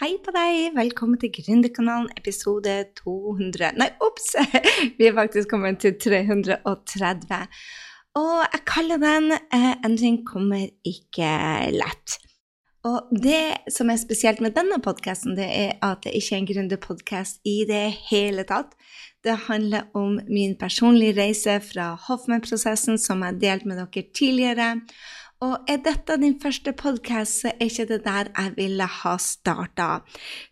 Hei på deg! Velkommen til Gründerkanalen episode 200 Nei, ops! Vi er faktisk kommet til 330. Og jeg kaller den eh, 'Endring kommer ikke lett'. Og det som er spesielt med denne podkasten, det er at det ikke er en gründerpodkast i det hele tatt. Det handler om min personlige reise fra Hoffmann-prosessen, som jeg har delt med dere tidligere. Og er dette din første podkast, så er ikke det der jeg ville ha starta.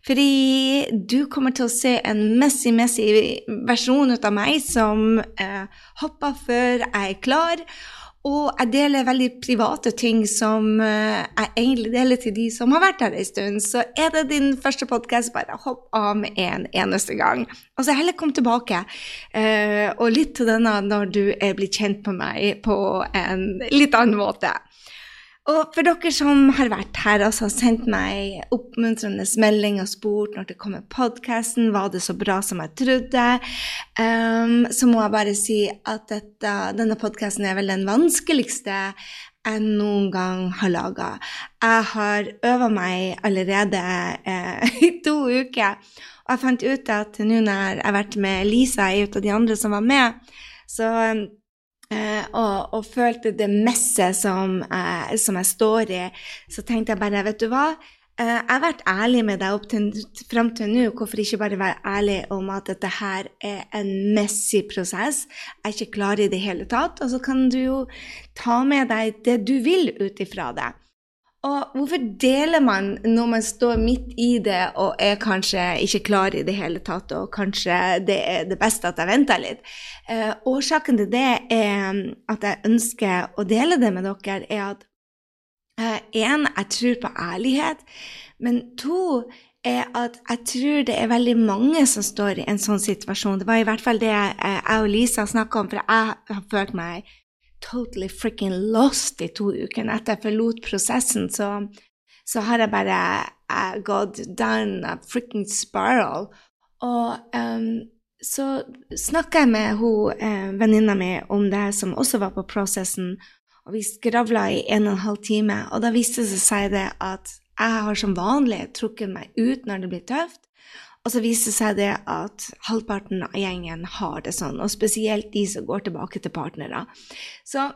Fordi du kommer til å se en messy-messy versjon av meg som eh, hopper før jeg er klar. Og jeg deler veldig private ting som eh, jeg egentlig deler til de som har vært her en stund. Så er det din første podkast, bare hopp av med en eneste gang. Og så heller kom tilbake. Eh, og lytt til denne når du er blitt kjent med meg på en litt annen måte. Og for dere som har vært her og sendt meg oppmuntrende melding og spurt når det kommer podkasten, var det så bra som jeg trodde, um, så må jeg bare si at dette, denne podkasten er vel den vanskeligste jeg noen gang har laga. Jeg har øva meg allerede eh, i to uker, og jeg fant ut at nå når jeg har vært med Lisa, ei av de andre som var med, så Uh, og, og, følte det messet som, uh, som, jeg står i, så tenkte jeg bare, vet du hva uh, Jeg har vært ærlig med deg opp til, fram til nå. Hvorfor ikke bare være ærlig om at dette her er en messig prosess? Jeg er ikke klar i det hele tatt. Og så kan du jo ta med deg det du vil ut ifra det. Og hvorfor deler man når man står midt i det og er kanskje ikke klar i det hele tatt, og kanskje det er det beste at jeg venter litt? Eh, årsaken til det er at jeg ønsker å dele det med dere, er at én, eh, jeg tror på ærlighet, men to er at jeg tror det er veldig mange som står i en sånn situasjon. Det var i hvert fall det jeg, jeg og Lisa snakka om, for jeg har følt meg totally freaking lost i to uker. Etter jeg forlot prosessen, så, så har jeg bare uh, gått down a freaking spiral. Og um, så snakka jeg med hun, uh, venninna mi om det som også var på prosessen, og vi skravla i en og en halv time, og da viste det seg det at jeg har som vanlig trukket meg ut når det blir tøft. Og så viser seg det at halvparten av gjengen har det sånn, og spesielt de som går tilbake til partnere. Så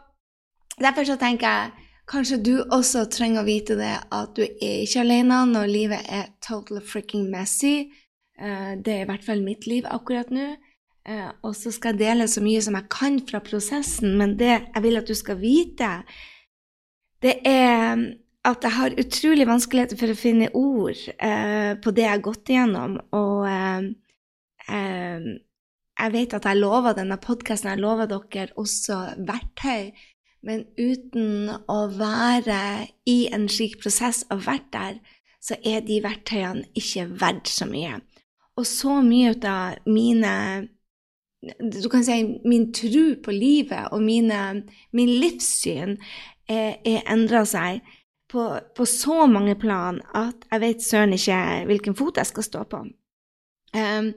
derfor så tenker jeg kanskje du også trenger å vite det at du er ikke alene når livet er total freaking messy. Eh, det er i hvert fall mitt liv akkurat nå. Eh, og så skal jeg dele så mye som jeg kan fra prosessen, men det jeg vil at du skal vite, det er at jeg har utrolig vanskeligheter for å finne ord eh, på det jeg har gått igjennom. Og eh, eh, jeg vet at jeg lover denne podkasten, jeg lover dere også verktøy. Men uten å være i en slik prosess og vært der, så er de verktøyene ikke verdt så mye. Og så mye av mine du kan si min tro på livet og mine, min livssyn er, er endra seg på, på, så mange plan at jeg vet søren ikke hvilken fot jeg skal stå på. Um,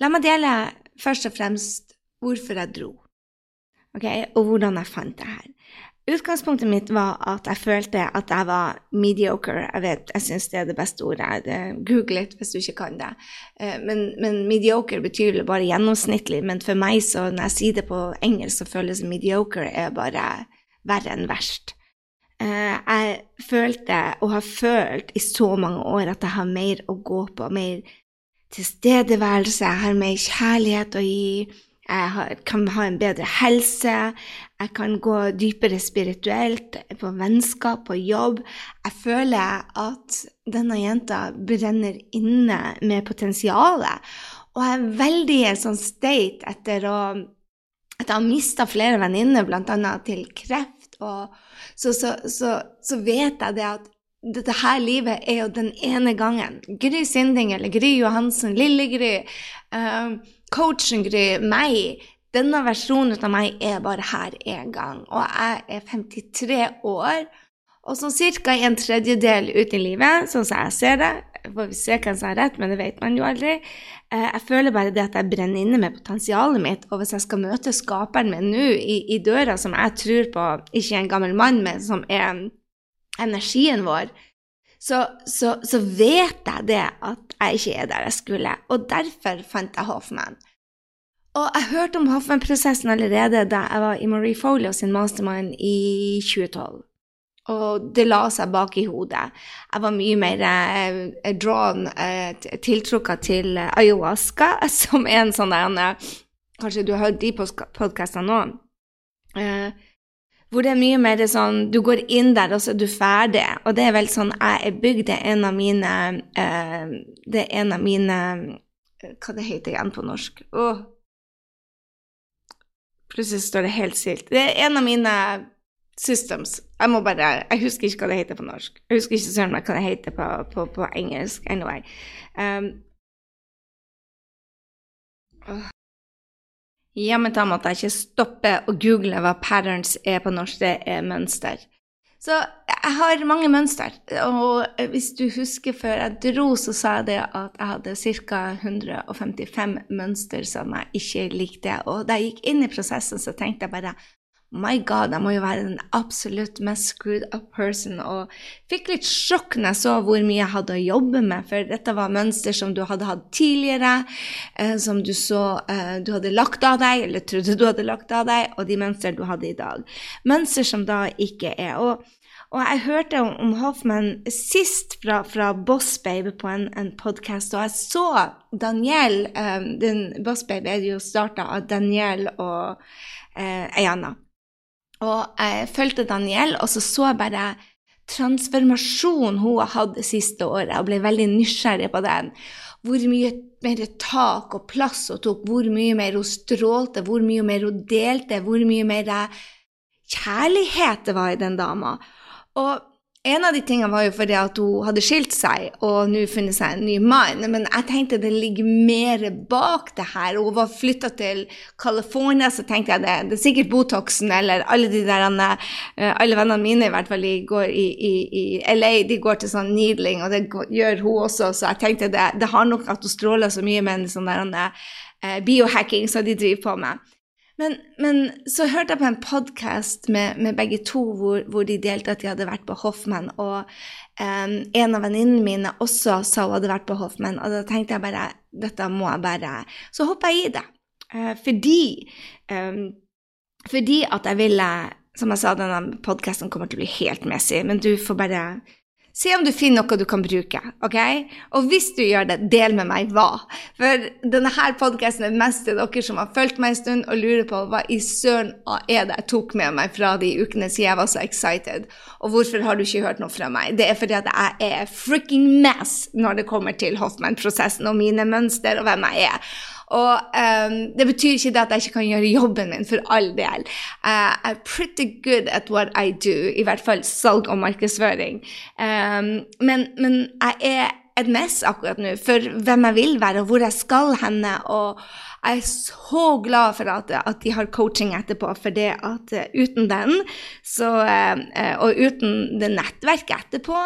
la meg dele først og fremst hvorfor jeg dro, okay? og hvordan jeg fant det her. Utgangspunktet mitt var at jeg følte at jeg var mediocre. Jeg vet, jeg syns det er det beste ordet. Google litt hvis du ikke kan det. Uh, men, men, mediocre betyr bare gjennomsnittlig. Men for meg, så når jeg sier det på engelsk, så føles mediocre er bare verre enn verst. Eh, jeg følte, og har følt i så mange år, at jeg har mer å gå på, mer tilstedeværelse, jeg har mer kjærlighet å gi, jeg har, kan ha en bedre helse, jeg kan gå dypere spirituelt, på vennskap, på jobb. Jeg føler at denne jenta brenner inne med potensialet, og jeg er veldig sånn state etter å at jeg har mista flere venninner, bl.a. til kreft. Og så, så, så, så, vet jeg det at dette her livet er jo den ene gangen. Gry Sinding eller Gry Johansen, Lille-Gry, uh, coachen Gry, meg. Denne versjonen av meg er bare her én gang. Og jeg er 53 år. Og sånn ca. en tredjedel ut i livet, sånn som jeg ser det, får vi se hvem som har rett, men det vet man jo aldri. Eh, jeg føler bare det at jeg brenner inne med potensialet mitt, og hvis jeg skal møte skaperen min nå i, i, døra, som jeg tror på ikke en gammel mann, men som er energien vår, så, så, så, vet jeg det at jeg ikke er der jeg skulle. Og derfor fant jeg Hoffman. Og jeg hørte om Hoffman-prosessen allerede da jeg var i Marie Folio sin mastermind i 2012. Og det la seg bak i hodet. Jeg var mye mer eh, drawn, eh, tiltrukket til ayahuasca, som er en sånn der eh, Kanskje du har hørt de podkastene nå? Eh, hvor det er mye mer sånn Du går inn der, og så er du ferdig. Og det er vel sånn jeg er bygd. Det er en av mine eh, Det er en av mine Hva det heter igjen på norsk? Åh. Plutselig står det helt stilt. Det er en av mine systems. Jeg må bare Jeg husker ikke hva det heter på norsk. Jeg husker ikke søren hva det heter på, på, på engelsk. Anyway. Um. Jammen ta måtte jeg ikke stoppe å google hva patterns er på norsk. Det er mønster. Så jeg har mange mønster. Og hvis du husker før jeg dro, så sa jeg det at jeg hadde ca. 155 mønster som jeg ikke likte. Og da jeg gikk inn i prosessen, så tenkte jeg bare My God, jeg må jo være den absolutt mest screwed up person. Og fikk litt sjokk når jeg så hvor mye jeg hadde å jobbe med, for dette var mønster som du hadde hatt tidligere, eh, som du så eh, du hadde lagt av deg, eller trodde du hadde lagt av deg, og de mønster du hadde i dag. Mønster som da ikke er. Og, og jeg hørte om, om Hoffman sist fra, fra Boss Baby på en, en podkast, og jeg så Daniel eh, den Boss Baby er jo starta av Daniel og eh, Ayana. Og jeg fulgte Daniel, og så så jeg bare transformasjonen hun har hatt det siste året, og ble veldig nysgjerrig på den. Hvor mye mer tak og plass hun tok, hvor mye mer hun strålte, hvor mye mer hun delte, hvor mye mer kjærlighet det var i den dama. Og en av de tingene var jo fordi at hun hadde skilt seg og nå funnet seg en ny mann. Men jeg tenkte det ligger mer bak det her. Hun var flytta til California, så tenkte jeg det, det er sikkert Botoxen eller alle de der eh, Alle vennene mine i hvert fall går i, i, i LA, de går til sånn needling, og det gjør hun også, så jeg tenkte det, det har nok at hun stråler så mye med en sånn der uh, biohacking som de driver på med. Men, men, så hørte jeg på en podkast med, med, begge to hvor, hvor, de delte at de hadde vært på Hoffman. Og um, en av venninnene mine også sa hun hadde vært på Hoffman. Og da tenkte jeg bare dette må jeg bare Så hoppa jeg i det. Uh, fordi, um, fordi at jeg ville Som jeg sa, denne podkasten kommer til å bli helt messig, men du får bare Se om du finner noe du kan bruke. ok? Og hvis du gjør det, del med meg hva. For denne her podkasten er mest til dere som har fulgt meg en stund og lurer på hva i søren er det jeg tok med meg fra de ukene siden jeg var så excited. Og hvorfor har du ikke hørt noe fra meg? Det er fordi at jeg er freaking mess når det kommer til Hoffman-prosessen og mine mønster og hvem jeg er. Og um, det betyr ikke det at jeg ikke kan gjøre jobben min, for all del. Uh, I'm pretty good at what I do, i hvert fall salg og markedsføring. Um, men, men, jeg er et mess akkurat nå for hvem jeg vil være, og hvor jeg skal henne. og jeg er så glad for at, at de har coaching etterpå, for det at uh, uten den, så, uh, og uten det nettverket etterpå,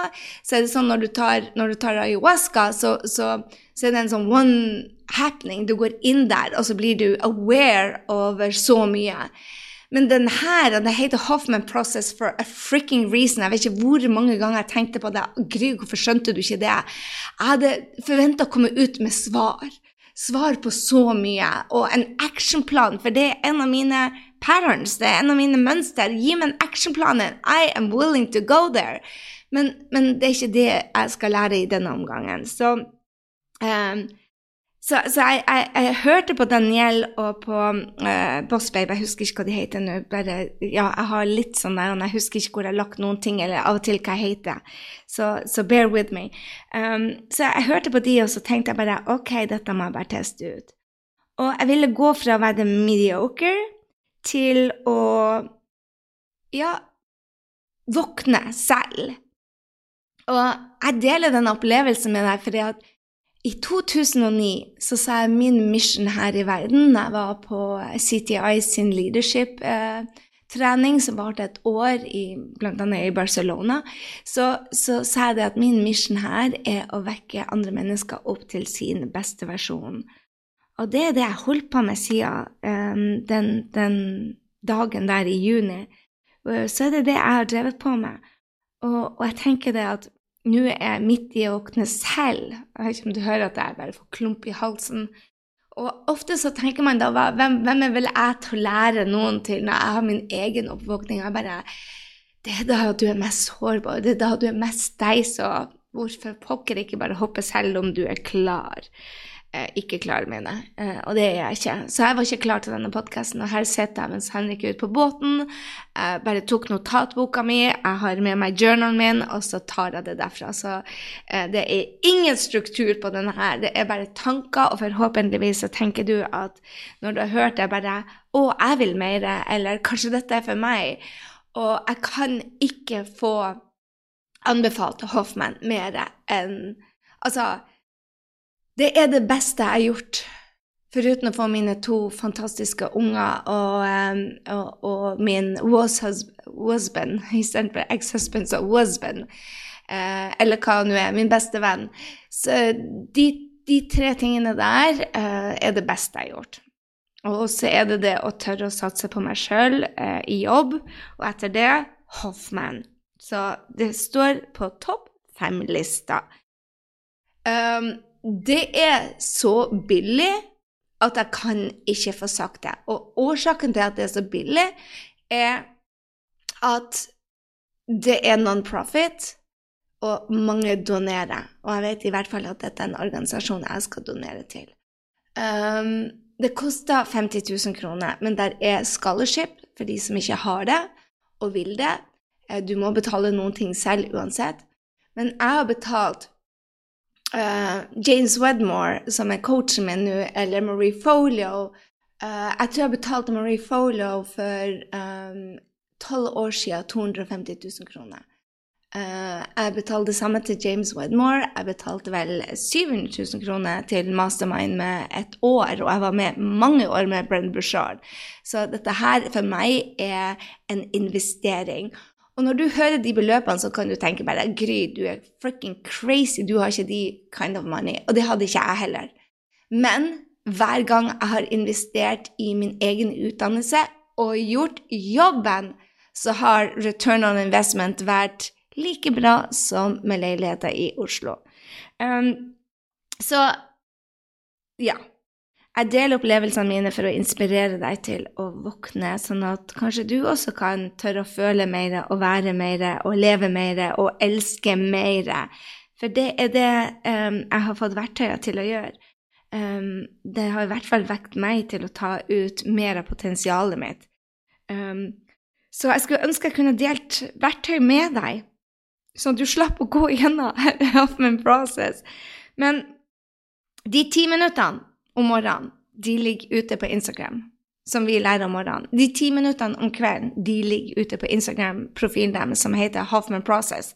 så er det sånn når du tar, når du tar ayahuasca, så, så, så er det en sånn one happening. Du går inn der, og så blir du aware over så mye. Men den her, det heter Hoffman Process for a freaking reason. Jeg vet ikke hvor mange ganger jeg tenkte på det. Gry, hvorfor skjønte du ikke det? Jeg hadde forventa å komme ut med svar. Svar på så mye. Og en actionplan, for det er en av mine patterns, det er en av mine mønster. Gi meg en actionplan. I am willing to go there. Men, men, det er ikke det jeg skal lære i denne omgangen. Så um, så, så jeg, jeg, jeg, hørte på Daniel og på uh, Boss Babe, jeg husker ikke hva de heter nå. bare, ja, Jeg har litt sånn der, jeg husker ikke hvor jeg har lagt noen ting, eller av og til hva jeg heter. Så, så bear with me. Um, så jeg hørte på de, og så tenkte jeg bare OK, dette må jeg bare teste ut. Og jeg ville gå fra å være mediocre til å ja, våkne selv. Og jeg deler den opplevelsen med deg fordi at i 2009 så sa jeg min mission her i verden. Jeg var på CTI sin leadership-trening, som varte et år, i, annet i Barcelona. Så, så sa jeg det at min mission her er å vekke andre mennesker opp til sin beste versjon. Og det er det jeg holdt på med siden eh, den, den, dagen der i juni. Så er det det jeg har drevet på med. Og, og jeg tenker det at nå er jeg midt i å våkne selv. Jeg vet ikke om du hører at jeg bare får klump i halsen. Og ofte så tenker man da hvem, hvem er jeg til å lære noen til når jeg har min egen oppvåkning? Jeg bare, Det er da du er mest sårbar, det er da du er mest deg, så hvorfor pokker ikke bare hoppe selv om du er klar? Eh, ikke klar, jeg. Eh, og det er jeg ikke. Så jeg var ikke klar til denne podkasten, og her sitter jeg mens Henrik er ute på båten. Jeg bare tok notatboka mi, jeg har med meg journalen min, og så tar jeg det derfra. Så eh, det er ingen struktur på denne her, det er bare tanker, og forhåpentligvis så tenker du at når du har hørt det, bare Å, jeg vil mer, eller kanskje dette er for meg. Og jeg kan ikke få anbefalt Hoffman mer enn Altså det er det beste jeg har gjort, foruten å få mine to fantastiske unger og, og, og min was-husband istedenfor ex-husband, så was-band. Eh, eller hva nå er. Min beste venn. Så de, de tre tingene der eh, er det beste jeg har gjort. Og så er det det å tørre å satse på meg sjøl eh, i jobb, og etter det Hoffman. Så det står på topp fem-lista. Um, det er så billig at jeg kan ikke få sagt det. Og årsaken til at det er så billig, er at det er non-profit, og mange donerer. Og jeg vet i hvert fall at dette er en organisasjon jeg skal donere til. Um, det koster 50 000 kroner, men der er scholarship for de som ikke har det og vil det. Eh, du må betale noen ting selv uansett. Men jeg har betalt James Wedmore, som er coachen min nå, eller Marie Folio uh, Jeg tror jeg betalte Marie Folio for um, tolv um, år siden 250 000 kroner. Uh, jeg betalte det samme til James Wedmore. Jeg betalte vel 700 000 kroner til Mastermind med et år, og jeg var med mange år med Brenn Bushard. Så dette her for meg er en investering. Og når du hører de beløpene, så kan du tenke bare Gry, du er freaking crazy, du har ikke de kind of money. Og det hadde ikke jeg heller. Men hver gang jeg har investert i min egen utdannelse og gjort jobben, så har return on investment vært like bra som med leiligheter i Oslo. Um, så ja. Jeg deler opplevelsene mine for å inspirere deg til å våkne, sånn at kanskje du også kan tørre å føle mer og være mer og leve mer og elske mer. For det er det um, jeg har fått verktøyer til å gjøre. Um, det har i hvert fall vekt meg til å ta ut mer av potensialet mitt. Um, så jeg skulle ønske jeg kunne delt verktøy med deg, sånn at du slapp å gå gjennom Huffman Process. Men de ti minuttene om morgenen, de ligger ute på Instagram, som vi lærer om morgenen. De ti minuttene om kvelden, de ligger ute på Instagram-profilen deres, som heter Hoffman Process.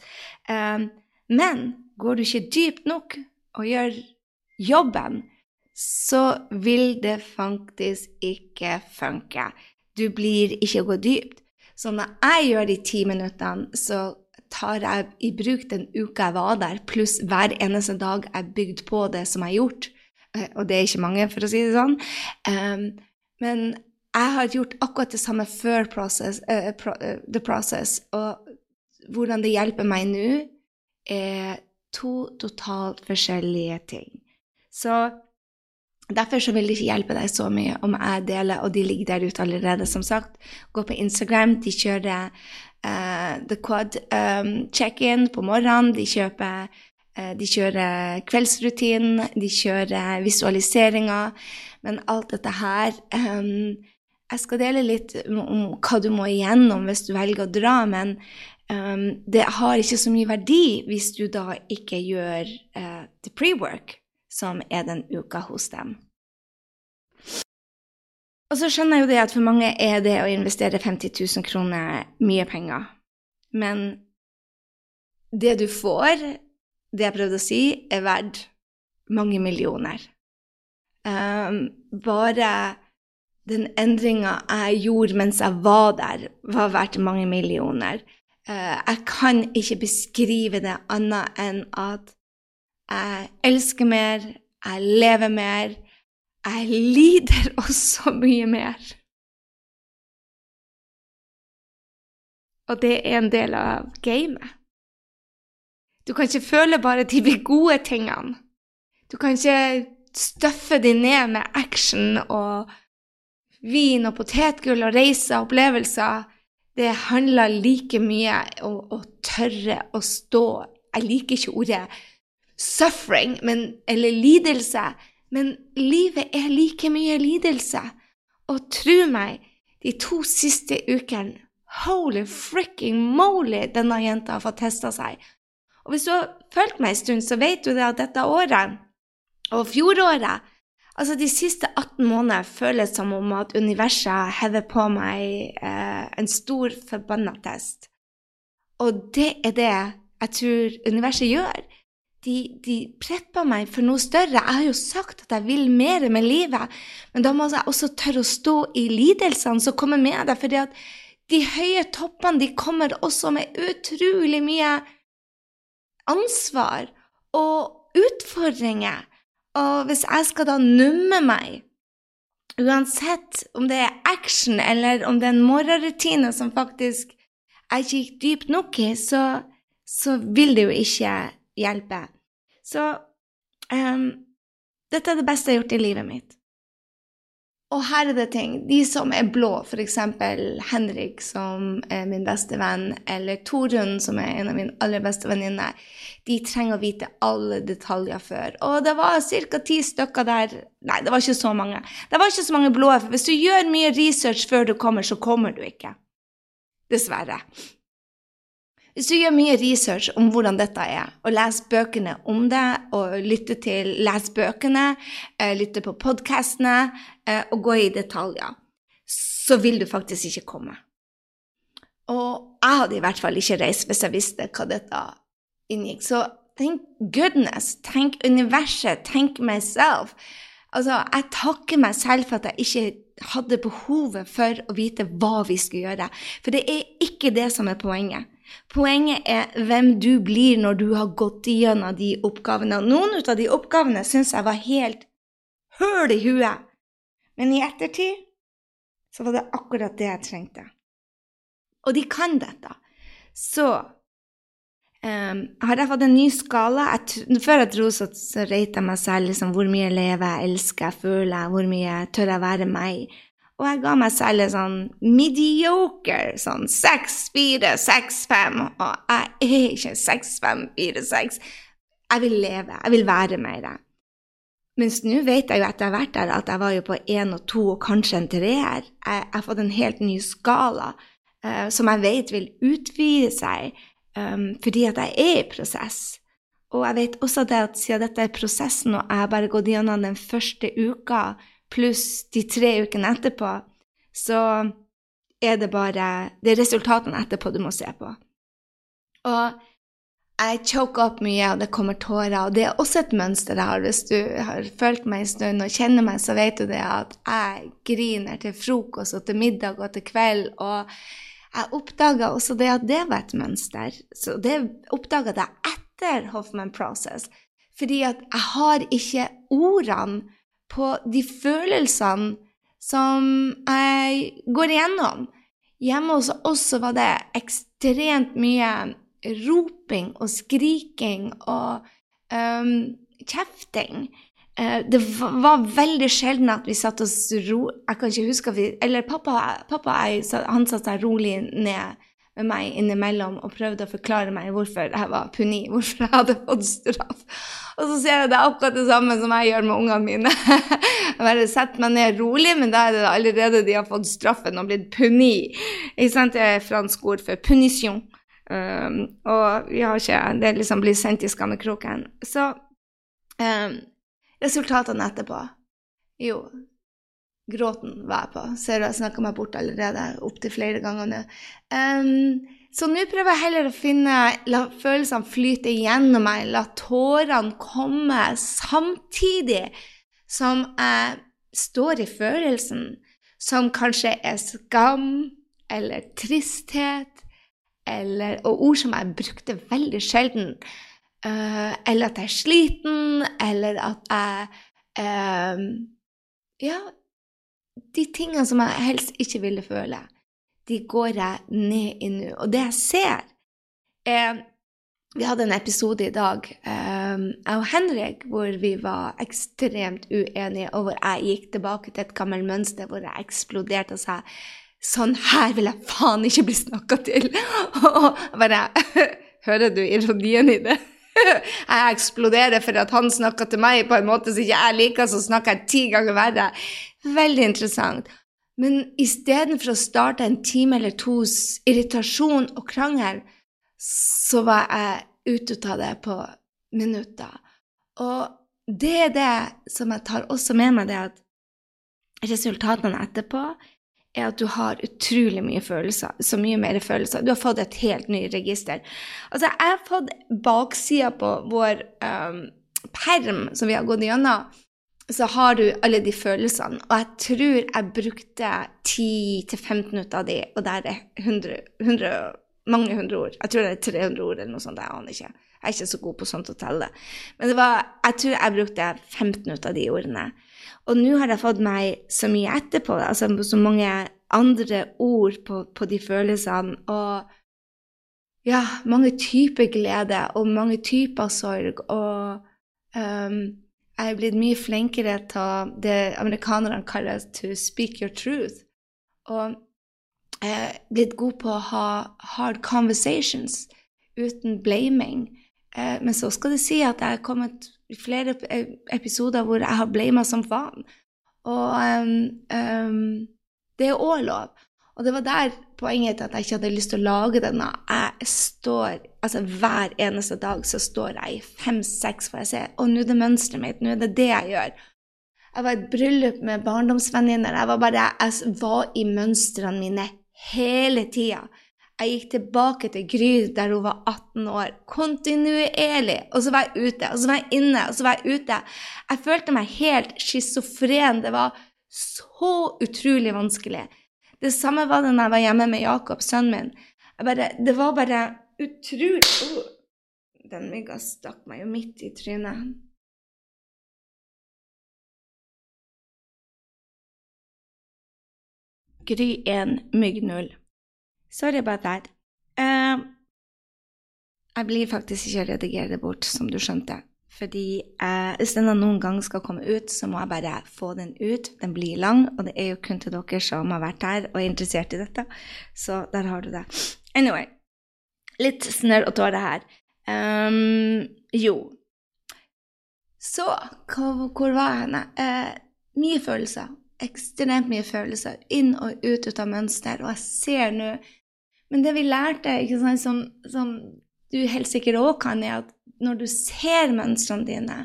Um, men går du ikke dypt nok og gjør jobben, så vil det faktisk ikke funke. Du blir ikke gå dypt. Så når jeg gjør de ti minuttene, så tar jeg i bruk den uka jeg var der, pluss hver eneste dag jeg bygde på det som jeg har gjort. Eh, og det er ikke mange, for å si det sånn. Um, men jeg har gjort akkurat det samme før process, uh, pro, uh, the process, og hvordan det hjelper meg nå, er to totalt forskjellige ting. Så Derfor så vil det ikke hjelpe deg så mye om jeg deler, og de ligger der ute allerede, som sagt. Gå på Instagram, de kjører uh, The Quad um, check-in på morgenen. De kjøper de kjører kveldsrutin, de kjører visualiseringer. Men alt dette her um, Jeg skal dele litt om hva du må igjennom hvis du velger å dra, men um, det har ikke så mye verdi hvis du da ikke gjør uh, the pre-work, som er den uka hos dem. Og så skjønner jeg jo det at for mange er det å investere 50 000 kroner mye penger. Men det du får, det jeg prøvde å si, er verdt mange millioner. Um, bare den endringa jeg gjorde mens jeg var der, var verdt mange millioner. Uh, jeg kan ikke beskrive det annet enn at jeg elsker mer, jeg lever mer, jeg lider også mye mer. Og det er en del av gamet. Du kan ikke føle bare de gode tingene. Du kan ikke støffe de ned med action og vin og potetgull og reiser og opplevelser. Det handler like mye om å tørre å stå Jeg liker ikke ordet suffering men, eller lidelse, men livet er like mye lidelse. Og tro meg, de to siste ukene Holy fricking moly, denne jenta har fått testa seg. Og hvis du har fulgt meg en stund, så vet du det at dette året og fjoråret Altså, de siste 18 månedene føles som om at universet hever på meg eh, en stor forbanna test. Og det er det jeg tror universet gjør. De, de, prepper meg for noe større. Jeg har jo sagt at jeg vil mer med livet, men da må jeg også tørre å stå i lidelsene som kommer med det. fordi de høye toppene de kommer også med utrolig mye ansvar og utfordringer. Og hvis jeg skal da numme meg, uansett om det er action eller om det er en morgenrutine som faktisk jeg ikke gikk dypt nok i, så, så vil det jo ikke hjelpe. Så um, dette er det beste jeg har gjort i livet mitt. Og her er det ting. De som er blå, f.eks. Henrik, som er min beste venn, eller Torunn, som er en av mine aller beste venninner, de trenger å vite alle detaljer før. Og det var ca. ti stykker der Nei, det var ikke så mange. Det var ikke så mange blå. For hvis du gjør mye research før du kommer, så kommer du ikke. Dessverre. Hvis du gjør mye research om hvordan dette er, og leser bøkene om det, og lytter til Les bøkene, eh, lytter på podkastene eh, og går i detaljer, så vil du faktisk ikke komme. Og jeg hadde i hvert fall ikke reist hvis jeg visste hva dette inngikk. Så tenk goodness, tenk universet, tenk myself. Altså, jeg takker meg selv for at jeg ikke hadde behovet for å vite hva vi skulle gjøre. For det er ikke det som er poenget. Poenget er hvem du blir når du har gått igjennom de oppgavene. Noen av de oppgavene syns jeg var helt høl i huet, men i ettertid så var det akkurat det jeg trengte. Og de kan dette. Så um, har jeg fått en ny skala. Jeg, før jeg dro, så, så rate jeg meg selv liksom, hvor mye lever jeg, elsker jeg, føler jeg, hvor mye tør jeg være meg. Og jeg ga meg selv en sånn mediocre sånn seks, fire, seks, fem. Og jeg er ikke seks, fem, fire, seks. Jeg vil leve. Jeg vil være mer. Mens nå vet jeg jo etter hvert der, at jeg var jo på én og to og kanskje en treer. Jeg har fått en helt ny skala uh, som jeg vet vil utvide seg um, fordi at jeg er i prosess. Og jeg vet også det at siden dette er prosessen, og jeg har bare gått gjennom den første uka pluss de tre ukene etterpå, så er det bare Det er resultatene etterpå du må se på. Og jeg choker opp mye, og det kommer tårer. Og det er også et mønster jeg har. Hvis du har fulgt meg en stund og kjenner meg, så vet du det at jeg griner til frokost og til middag og til kveld. Og jeg oppdaga også det at det var et mønster. Så det oppdaga jeg etter Hoffman Process. Fordi at jeg har ikke ordene på de følelsene som jeg går igjennom. Hjemme hos oss var det ekstremt mye roping og skriking og um, kjefting. Uh, det var veldig sjelden at vi satt oss ro... Jeg kan ikke huske at vi Eller pappa, pappa jeg, han satte seg rolig ned med meg innimellom og prøvde å forklare meg hvorfor jeg var puni, hvorfor jeg hadde fått straff. Og så ser jeg det akkurat det samme som jeg gjør med ungene mine. Jeg bare setter meg ned rolig, men da er det allerede de har fått straffen og blitt puni. Ikke sant? Det er fransk ord for punition. Um, og vi har ikke Det liksom blir sendt i skammekroken. Så um, resultatene etterpå Jo, Gråten var jeg på. Ser du, jeg snakka meg bort allerede opptil flere ganger nå. Um, så nå prøver jeg heller å finne La følelsene flyte gjennom meg, la tårene komme samtidig som jeg står i følelsen, som kanskje er skam eller tristhet, eller, og ord som jeg brukte veldig sjelden. Uh, eller at jeg er sliten, eller at jeg uh, Ja, de tingene som jeg helst ikke ville føle, de går jeg ned i nå. Og det jeg ser, er vi hadde en episode i dag, um, jeg og Henrik, hvor vi var ekstremt uenige, og hvor jeg gikk tilbake til et gammelt mønster hvor jeg eksploderte og sa Sånn her vil jeg faen ikke bli snakka til! Og bare Hører du ironien i det? Jeg eksploderer for at han snakker til meg på en måte som ikke jeg liker, så snakker jeg ti ganger verre. Veldig interessant. Men istedenfor å starte en time eller tos irritasjon og krangel, så var jeg ute av det på minutter. Og det er det som jeg tar også med meg, det at resultatene etterpå er at du har utrolig mye følelser. Så mye mer følelser. Du har fått et helt nytt register. Altså, jeg har fått baksida på vår um, perm som vi har gått gjennom, så har du alle de følelsene. Og jeg tror jeg brukte 10-15 minutter av de, og der er 100, 100, mange hundre ord. Jeg tror det er 300 ord eller noe sånt. Jeg aner ikke. Jeg er ikke så god på sånt å telle. Men var, jeg tror jeg brukte 15 minutter av de ordene. Og nå har jeg fått meg så mye etterpå, altså så mange andre ord på, på de følelsene. Og ja, mange typer glede og mange typer sorg. Og um, jeg er blitt mye flinkere til det amerikanerne kaller 'to speak your truth'. Og jeg er blitt god på å ha hard conversations uten blaming. Eh, men så skal det si at jeg har kommet i flere episoder hvor jeg har blama som faen. Og um, um, det er òg lov. Og det var der poenget til at jeg ikke hadde lyst til å lage denne. Jeg står, altså Hver eneste dag så står jeg i fem-seks, for jeg ser og nå er det mønsteret mitt, nå er det det jeg gjør. Jeg var i et bryllup med barndomsvenninner. Jeg var bare, jeg var i mønstrene mine hele tida. Jeg gikk tilbake til Gry der hun var 18 år, kontinuerlig. Og så var jeg ute, og så var jeg inne, og så var jeg ute. Jeg følte meg helt schizofren. Det var så utrolig vanskelig. Det samme var det når jeg var hjemme med Jakob, sønnen min. Bare, det var bare utrolig oh, Den mygga stakk meg jo midt i trynet. Gry 1, mygg 0. Sorry about that. Uh, jeg blir faktisk ikke å bort, som du skjønte. Fordi eh, hvis denne noen gang skal komme ut, så må jeg bare få den ut. Den blir lang, og det er jo kun til dere som har vært her og er interessert i dette. Så der har du det. Anyway. Litt snørr og tårer her. Um, jo. Så hvor var jeg henne? Eh, mye følelser. Ekstremt mye følelser. Inn og ut, ut av mønster. Og jeg ser nå men det vi lærte, sant, som, som, du helt sikkert òg kan, er at når du ser mønstrene dine,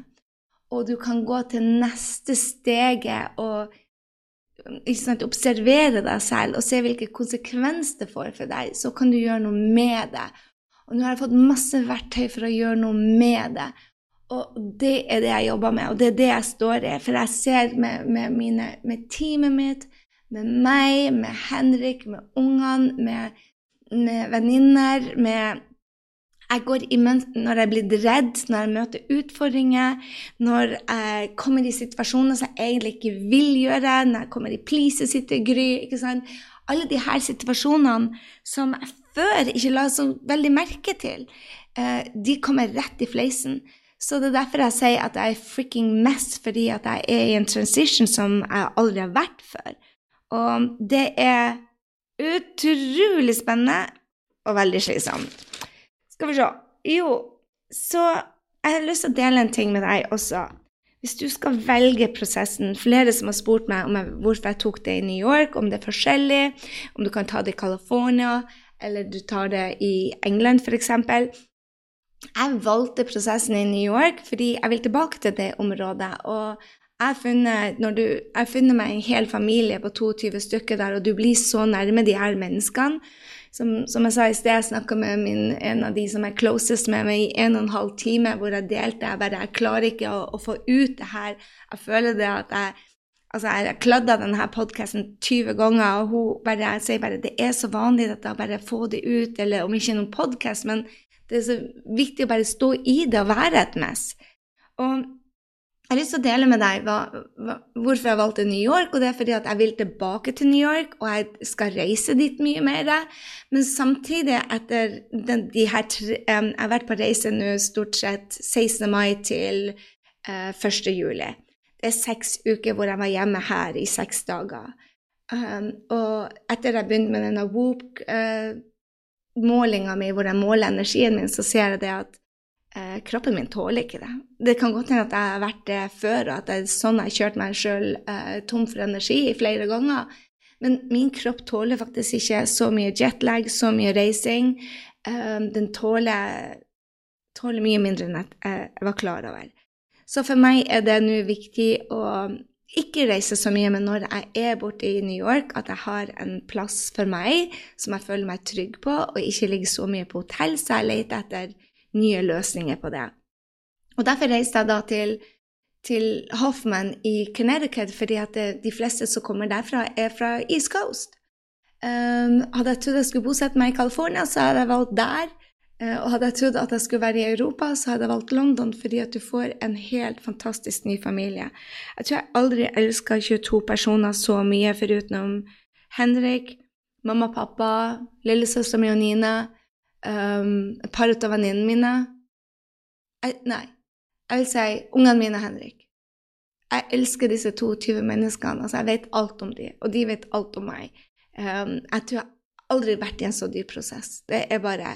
og du kan gå til neste steget og sant, observere deg selv og se hvilke konsekvenser det får for deg, så kan du gjøre noe med det. Og nå har jeg fått masse verktøy for å gjøre noe med det. Og det er det jeg jobber med, og det er det jeg står i. For jeg ser med, med, mine, med teamet mitt, med meg, med Henrik, med ungene, med med venninner, med jeg går i når jeg blir redd, når jeg møter utfordringer, når jeg kommer i situasjoner som jeg egentlig ikke vil gjøre, når jeg kommer i please-sitter-gry ikke sant? Alle de her situasjonene som jeg før ikke la så veldig merke til, eh, de kommer rett i fleisen. Så det er derfor jeg sier at jeg er freaking mess, fordi at jeg er i en transition som jeg aldri har vært før. Og det er utrolig spennende og veldig slitsomt. Skal vi se Jo, så jeg har lyst til å dele en ting med deg også. Hvis du skal velge prosessen Flere som har spurt meg om jeg, hvorfor jeg tok det i New York, om det er forskjellig, om du kan ta det i California, eller du tar det i England f.eks. Jeg valgte prosessen i New York fordi jeg vil tilbake til det området. og jeg har funnet, du, jeg funnet meg en hel familie på 22 stykker der, og du blir så nærme de her menneskene. Som, som jeg sa i sted, jeg snakka med min, en av de som er closest med meg i en og en halv time, hvor jeg delte jeg bare Jeg klarer ikke å, å få ut det her. Jeg føler det at jeg Altså, jeg har kladda denne podkasten 20 ganger, og hun bare, jeg sier bare det er så vanlig jeg bare får det ut, eller om ikke noen podkast, men det er så viktig å bare stå i det og være et mess. Og har lyst til å dele med deg hva, hva, hvorfor jeg valgte New York. Og det er fordi at jeg vil tilbake til New York, og jeg skal reise dit mye mer. Men samtidig, etter den, de her tre um, Jeg har vært på reise nå stort sett 16. mai til uh, 1. juli. Det er seks uker hvor jeg var hjemme her i seks dager. Um, og etter jeg begynte med denne Whoop-målinga uh, mi, hvor jeg måler energien min, så ser jeg det at eh, kroppen min tåler ikke det. Det kan godt hende at jeg har vært det før, og at det er sånn jeg har kjørt meg sjøl eh, tom for energi flere ganger. Men min kropp tåler faktisk ikke så mye jetlag, så mye reising. Eh, den tåler, tåler, mye mindre enn jeg var klar over. Så for meg er det nå viktig å ikke reise så mye, men når jeg er borte i New York, at jeg har en plass for meg som jeg føler meg trygg på, og ikke ligger så mye på hotell, så jeg leter etter nye løsninger på det. Og Derfor reiste jeg da til, til Hoffman i Connecticut, fordi at det, de fleste som kommer derfra, er fra East Coast. Um, hadde jeg trodd jeg skulle bosette meg i California, så hadde jeg valgt der. Uh, og hadde jeg trodd at jeg skulle være i Europa, så hadde jeg valgt London, fordi at du får en helt fantastisk ny familie. Jeg tror jeg aldri elska 22 personer så mye, foruten Henrik, mamma og pappa, lillesøstera mi og Nina um, et par av venninnene mine jeg, Nei, jeg vil si ungene mine, Henrik. Jeg elsker disse 22 menneskene. altså Jeg vet alt om dem, og de vet alt om meg. Um, jeg tror jeg aldri vært i en så dyp prosess. Det er bare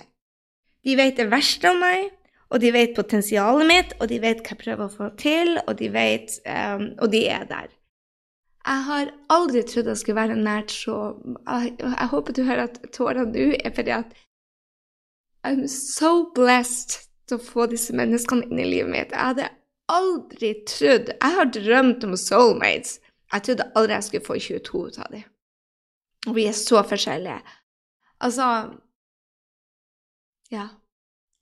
De vet det verste om meg, og de vet potensialet mitt, og de vet hva jeg prøver å få til, og de vet um, Og de er der. Jeg har aldri trodd jeg skulle være nært så jeg, jeg håper du hører at tårene nå er fordi at I'm so blessed til å få disse menneskene inn i livet mitt. Jeg hadde aldri trodd Jeg har drømt om soulmates. Jeg trodde aldri jeg skulle få 22 ut av dem. Og vi er så forskjellige. Altså Ja.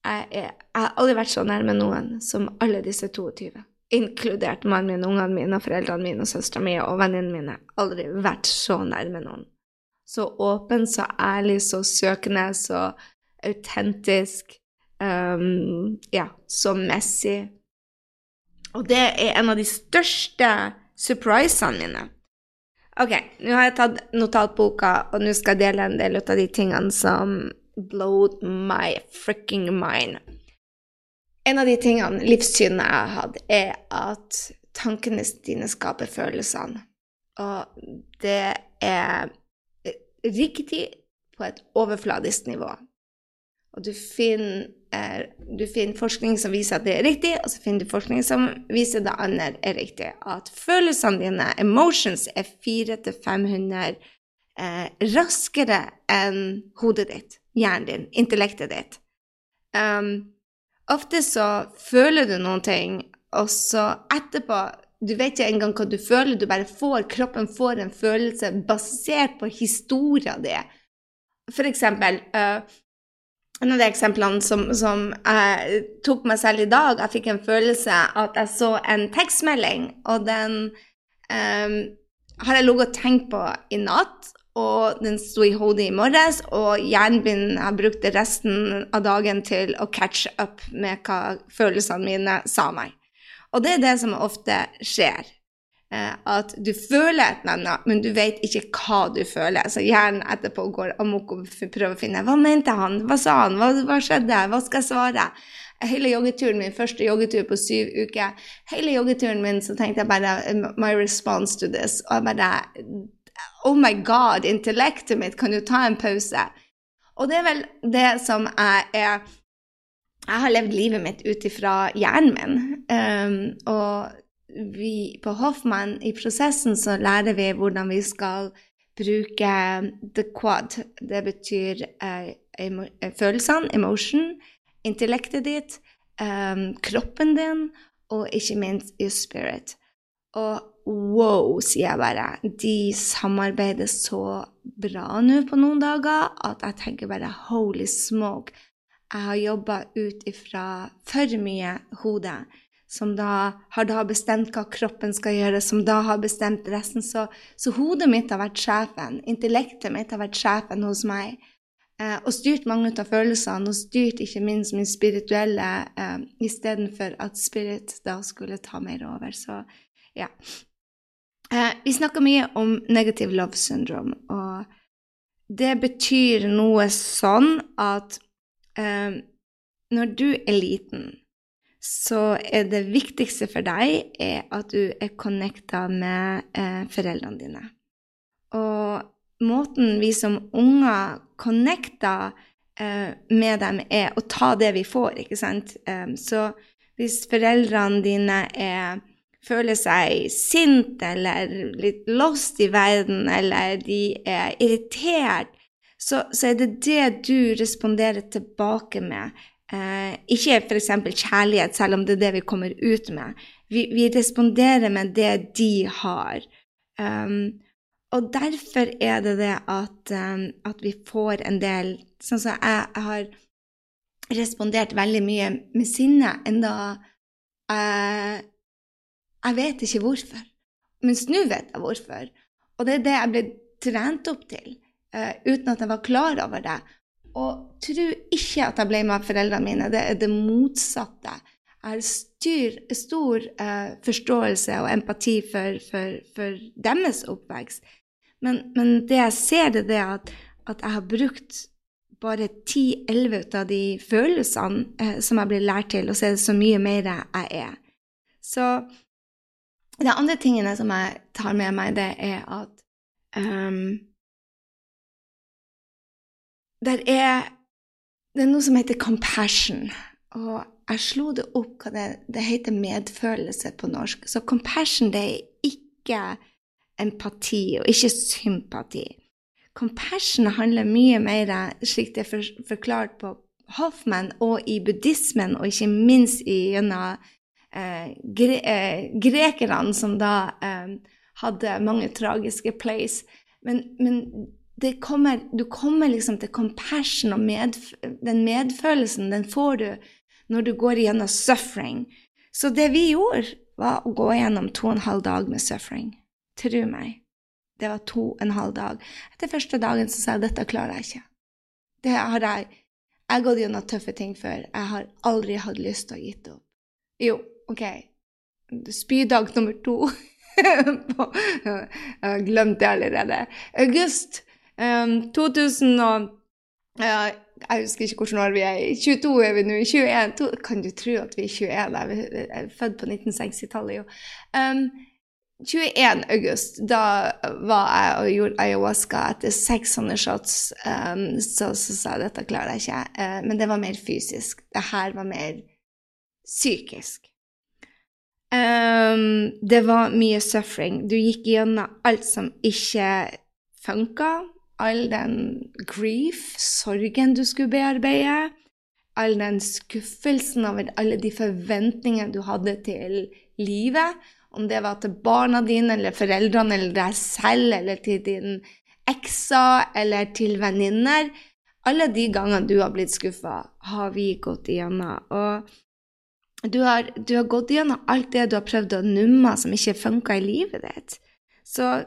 Jeg, er, jeg, har aldri vært så nærme noen som alle disse 22. Inkludert mannen min, ungene mine, foreldrene mine, og søstera mi og vennene mine. Aldri vært så nærme noen. Så åpen, så ærlig, så søkende, så autentisk, um, ja, så messig. Og det er en av de største surprisene mine. Ok, nå har jeg tatt notatboka, og nå skal jeg dele en del av de tingene som blowed my fricking mind. En av de tingene, livssynet jeg har hatt, er at tankene dine skaper følelsene. Og det er riktig på et overfladisk nivå. Og du finner, du finner, forskning som viser at det er riktig, og så finner du forskning som viser det andre er riktig. At følelsene dine, emotions, er 400-500 eh, raskere enn hodet ditt, hjernen din, intellektet ditt. Um, ofte så føler du noen ting, og så etterpå du vet ikke engang hva du føler, du bare får, kroppen får en følelse basert på historien din. For eksempel, uh, en av de eksemplene som, som, jeg tok meg selv i dag, jeg fikk en følelse at jeg så en tekstmelding, og den um, har jeg ligget og tenkt på i natt, og den sto i hodet i morges, og hjernen min har brukt resten av dagen til å catche up med hva følelsene mine sa meg. Og det er det som ofte skjer. Eh, at du føler et eller annet, men du vet ikke hva du føler. Så hjernen etterpå går amok og prøver å finne hva mente han, hva sa han, hva, hva skjedde, hva skal jeg svare? Hele joggeturen min, første joggetur på syv uker, hele joggeturen min så tenkte jeg bare My response to this. Og jeg bare Oh my God, intellektet mitt, kan du ta en pause? Og det er vel det som jeg er Jeg har levd livet mitt ut ifra hjernen min. Um, og vi på Hoffmann, i prosessen, så lærer vi hvordan vi skal bruke the quad. Det betyr uh, emo følelsene, emotion, intellektet ditt, um, kroppen din, og ikke minst your spirit. Og wow, sier jeg bare. De samarbeider så bra nå på noen dager at jeg tenker bare holy smoke. Jeg har jobba ut ifra for mye hode som da har da bestemt hva kroppen skal gjøre, som da har bestemt resten. Så, så hodet mitt har vært sjefen, intellektet mitt har vært sjefen hos meg. Eh, og styrt mange av følelsene, og styrt ikke minst min spirituelle, eh, istedenfor at spirit da skulle ta mer over. Så ja. Eh, vi snakker mye om negative love syndrome, og det betyr noe sånn at eh, når du er liten, så er det viktigste for deg at du er connecta med eh, foreldrene dine. Og måten vi som unger connecter eh, med dem, er å ta det vi får, ikke sant? Eh, så hvis foreldrene dine er, føler seg sint eller litt lost i verden, eller de er irritert, så, så er det det du responderer tilbake med. Eh, ikke f.eks. kjærlighet, selv om det er det vi kommer ut med. Vi, vi responderer med det de har. Um, og derfor er det det at, um, at vi får en del Sånn som jeg, har respondert veldig mye med sinne, enda jeg, jeg vet ikke hvorfor. Mens nå vet jeg hvorfor. Og det er det jeg ble trent opp til, uh, uten at jeg var klar over det. Og tro ikke at jeg ble med foreldrene mine. Det er det motsatte. Jeg har styr, stor uh, forståelse og empati for, for, for deres oppvekst. Men, men, det jeg ser, det er at, at jeg har brukt bare 10-11 av de følelsene uh, som jeg blir lært til, og så er det så mye mer jeg er. Så de andre tingene som jeg tar med meg, det er at um, der er, det er noe som heter compassion. Og jeg slo det opp hva det, det heter medfølelse på norsk. Så compassion det er ikke empati og ikke sympati. Compassion handler mye mer, slik det er forklart på Hoffman og i buddhismen, og ikke minst gjennom eh, gre eh, grekerne, som da eh, hadde mange tragiske plays. Men, men kommer, du kommer liksom til compassion og medf den medfølelsen, den får du når du går gjennom suffering. Så det vi gjorde, var å gå gjennom to og en halv dag med suffering. Tro meg. Det var to og en halv dag. Etter første dagen så sa jeg dette klarer jeg ikke. Det har jeg Jeg har gått gjennom tøffe ting før. Jeg har aldri hatt lyst til å gitt opp. Jo, OK. Spydag nummer to. jeg har glemt det allerede. August um, 2000 og uh, Jeg husker ikke hvilket år vi er. 22 er vi nå. 21. To, kan du tro at vi er 21? Jeg er født på 1960-tallet, jo. Um, 21. august, da var jeg og gjorde ayahuasca etter seks sånne shots. Um, så, så sa jeg dette klarer jeg ikke. Uh, men det var mer fysisk. Det her var mer psykisk. Um, det var mye suffering. Du gikk gjennom alt som ikke funka. All den grief, sorgen du skulle bearbeide. All den skuffelsen over alle de forventningene du hadde til livet om det var til barna dine eller foreldrene eller deg selv eller til din ekser eller til venninner. Alle de gangene du har blitt skuffa, har vi gått igjennom. Og du har, du har, gått igjennom alt det du har prøvd å numme som ikke funka i livet ditt. Så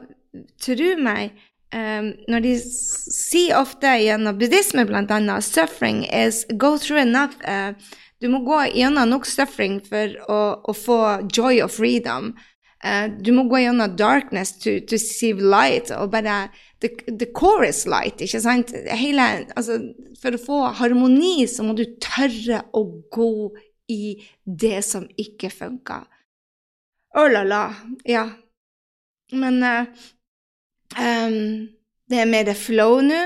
tro meg, um, når de sier ofte gjennom buddhisme bl.a. 'suffering is go through enough', uh, du må gå gjennom nok suffering for å, å få joy of freedom. Uh, du må gå gjennom darkness to, to see light. Og bare the, the chorus light, ikke sant? Hele, altså, for å få harmoni så må du tørre å gå i det som ikke funker. Oh la la. Ja. Men uh, um, det er mer flow nå.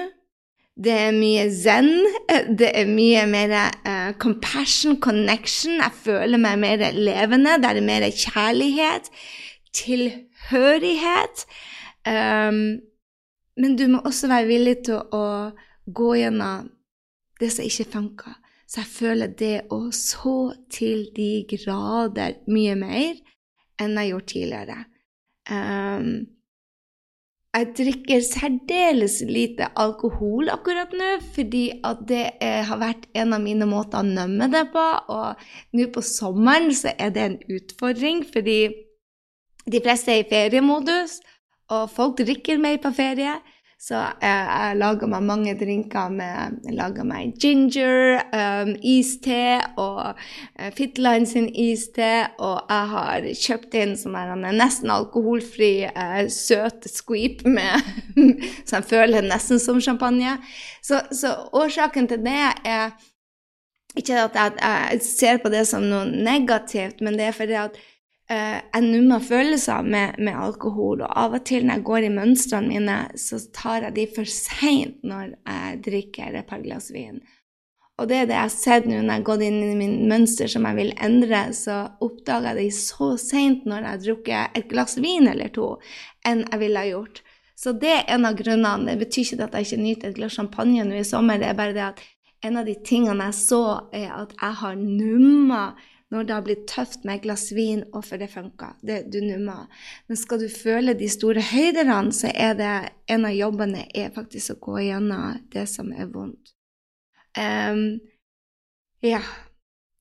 Det er mye zen. Det er mye mer uh, compassion, connection. Jeg føler meg mer levende. Det er mer kjærlighet, tilhørighet. Um, men du må også være villig til å, å gå gjennom det som ikke funker. Så jeg føler det å så til de grader mye mer enn jeg gjorde tidligere. Um, jeg drikker særdeles lite alkohol akkurat nå, fordi at det er, har vært en av mine måter å nømme det på. Og nå på sommeren så er det en utfordring, fordi de fleste er i feriemodus, og folk drikker mer på ferie. Så jeg, jeg laga meg mange drinker med Jeg laga meg ginger, um, iste og uh, Fitline sin iste. Og jeg har kjøpt inn sånn nesten alkoholfri uh, søt squeep med Så jeg føler nesten som champagne. Så, så årsaken til det er ikke at jeg, jeg, ser på det som noe negativt, men det er fordi at uh, jeg nummer følelser med, med, alkohol. Og av og til når jeg går i mønstrene mine, så tar jeg de for seint når jeg drikker et par glass vin. Og det er det jeg har sett nå når jeg har gått inn i min mønster som jeg vil endre, så oppdager jeg det så seint når jeg har drukket et glass vin eller to, enn jeg ville ha gjort. Så det er en av grunnene. Det betyr ikke at jeg ikke nyter et glass champagne nå i sommer, det er bare det at en av de tingene jeg så, er at jeg har numma når det har blitt tøft med et glass vin, og for det funka. Det, du nummer. Men skal du føle de store høyderne, så er det en av jobbene er faktisk å gå gjennom det som er vondt. Um, ja.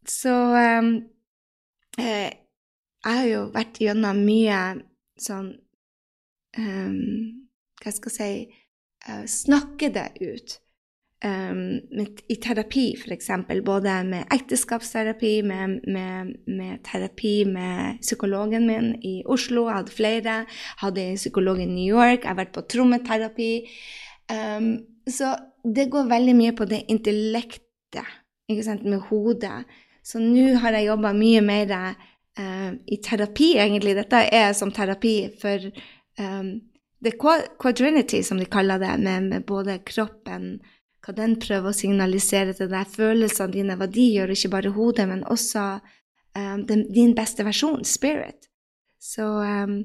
Så um, eh, Jeg har jo vært gjennom mye sånn um, Hva skal jeg si uh, Snakke det ut i terapi, f.eks. Både med ekteskapsterapi, med, med, med, terapi med psykologen min i Oslo. Jeg hadde flere. Hadde en psykolog i New York. Jeg har vært på trommeterapi. Um, så det går veldig mye på det intellektet, ikke sant, med hodet. Så nå har jeg jobba mye mer uh, i terapi, egentlig. Dette er som terapi for um, the quadrinity, som de kaller det, med, med både kroppen, hva den prøver å signalisere til deg, følelsene dine, hva de gjør, ikke bare hodet, men også um, den, din beste versjon, spirit. Så um,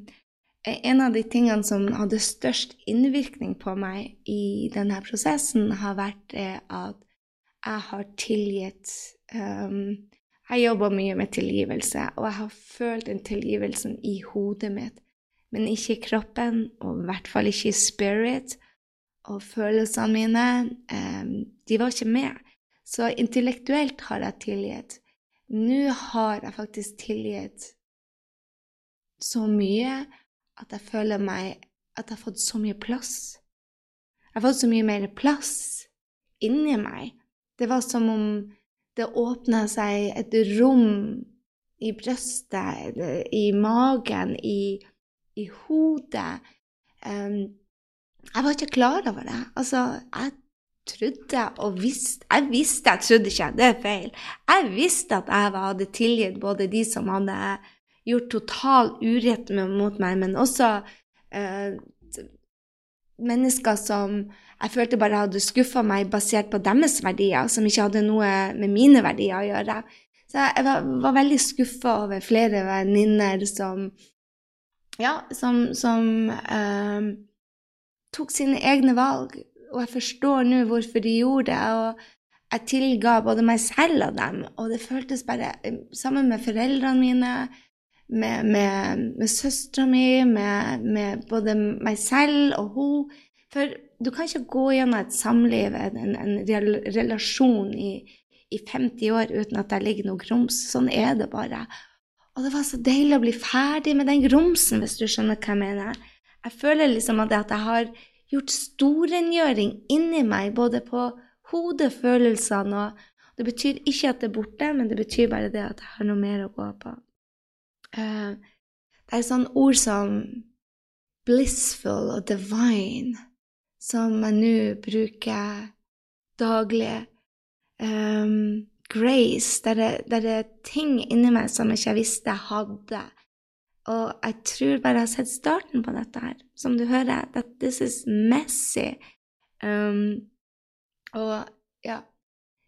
en av de tingene som hadde størst innvirkning på meg i denne prosessen, har vært at jeg har tilgitt um, Jeg jobber mye med tilgivelse, og jeg har følt den tilgivelsen i hodet mitt, men ikke i kroppen, og i hvert fall ikke i spirit og følelsene mine, eh, de var ikke med. Så intellektuelt har jeg tilgitt. Nå har jeg faktisk tilgitt så mye at jeg føler meg at jeg har fått så mye plass. Jeg har fått så mye mer plass inni meg. Det var som om det åpna seg et rom i brøstet, i magen, i, i hodet. Um, jeg var ikke klar over det. Altså, jeg trodde og visste Jeg visste, jeg trodde ikke, det er feil. Jeg visste at jeg hadde tilgitt både de som hadde gjort total urett mot meg, men også eh, mennesker som jeg følte bare hadde skuffa meg basert på deres verdier, som ikke hadde noe med mine verdier å gjøre. Så jeg var, var veldig skuffa over flere venninner som Ja, som, som eh, tok sine egne valg, og jeg forstår nå hvorfor de gjorde det. og jeg tilga både meg selv og dem, og det føltes bare Sammen med foreldrene mine, med, med, med søstera mi, med, med, både meg selv og hun. For du kan ikke gå gjennom et samliv, en, en relasjon, i, i 50 år uten at det ligger noe grums. Sånn er det bare. Og det var så deilig å bli ferdig med den grumsen, hvis du skjønner hva jeg mener. Jeg føler liksom at jeg har gjort storrengjøring inni meg, både på hodet, følelsene og Det betyr ikke at det er borte, men det betyr bare det at jeg har noe mer å gå på. Uh, det er sånne ord som blissful og divine som jeg nå bruker daglig. Um, grace, der det, der det er ting inni meg som jeg ikke visste jeg hadde. Og jeg tror bare jeg har sett starten på dette her. Som du hører, that this is messy. Um, og ja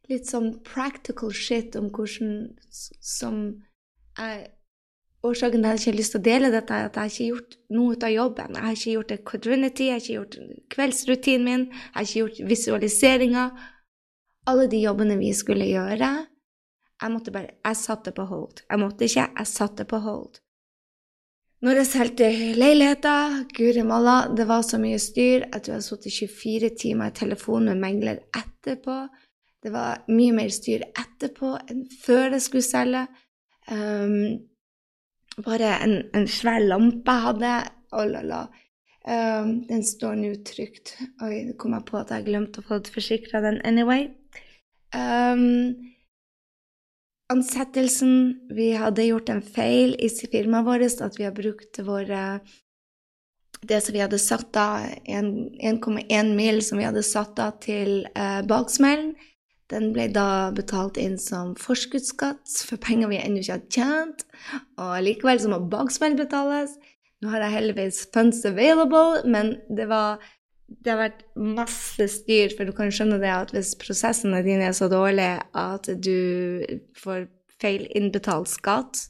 Litt sånn practical shit om hvordan som jeg Årsaken til at jeg ikke har lyst til å dele dette, er at jeg ikke har gjort noe ut av jobben. Jeg har ikke gjort det quadrinity, jeg har ikke gjort kveldsrutinen min, jeg har ikke gjort visualiseringer. Alle de jobbene vi skulle gjøre. Jeg måtte bare Jeg satte på hold. Jeg måtte ikke, jeg satte på hold. Når jeg solgte leiligheter det var så mye styr. Jeg tror jeg satt i 24 timer i telefon med megler etterpå. Det var mye mer styr etterpå enn før jeg skulle selge. Um, bare en, en, svær lampe jeg hadde. Oh, la, la. Um, den står nå trygt. Oi, nå kom jeg på at jeg glemte å få forsikra den anyway. Um, ansettelsen Vi hadde gjort en feil i firmaet vårt, at vi har brukt våre det som vi hadde satt av, 1,1 mil som vi hadde satt av til eh, baksmellen, den ble da betalt inn som forskuddsskatt for penger vi ennå ikke har tjent. Og likevel så må baksmell betales. Nå har jeg heldigvis funds available, men det, var, det har vært masse styr, for du kan skjønne det at hvis prosessene dine er så dårlige at du får feil innbetalt skatt,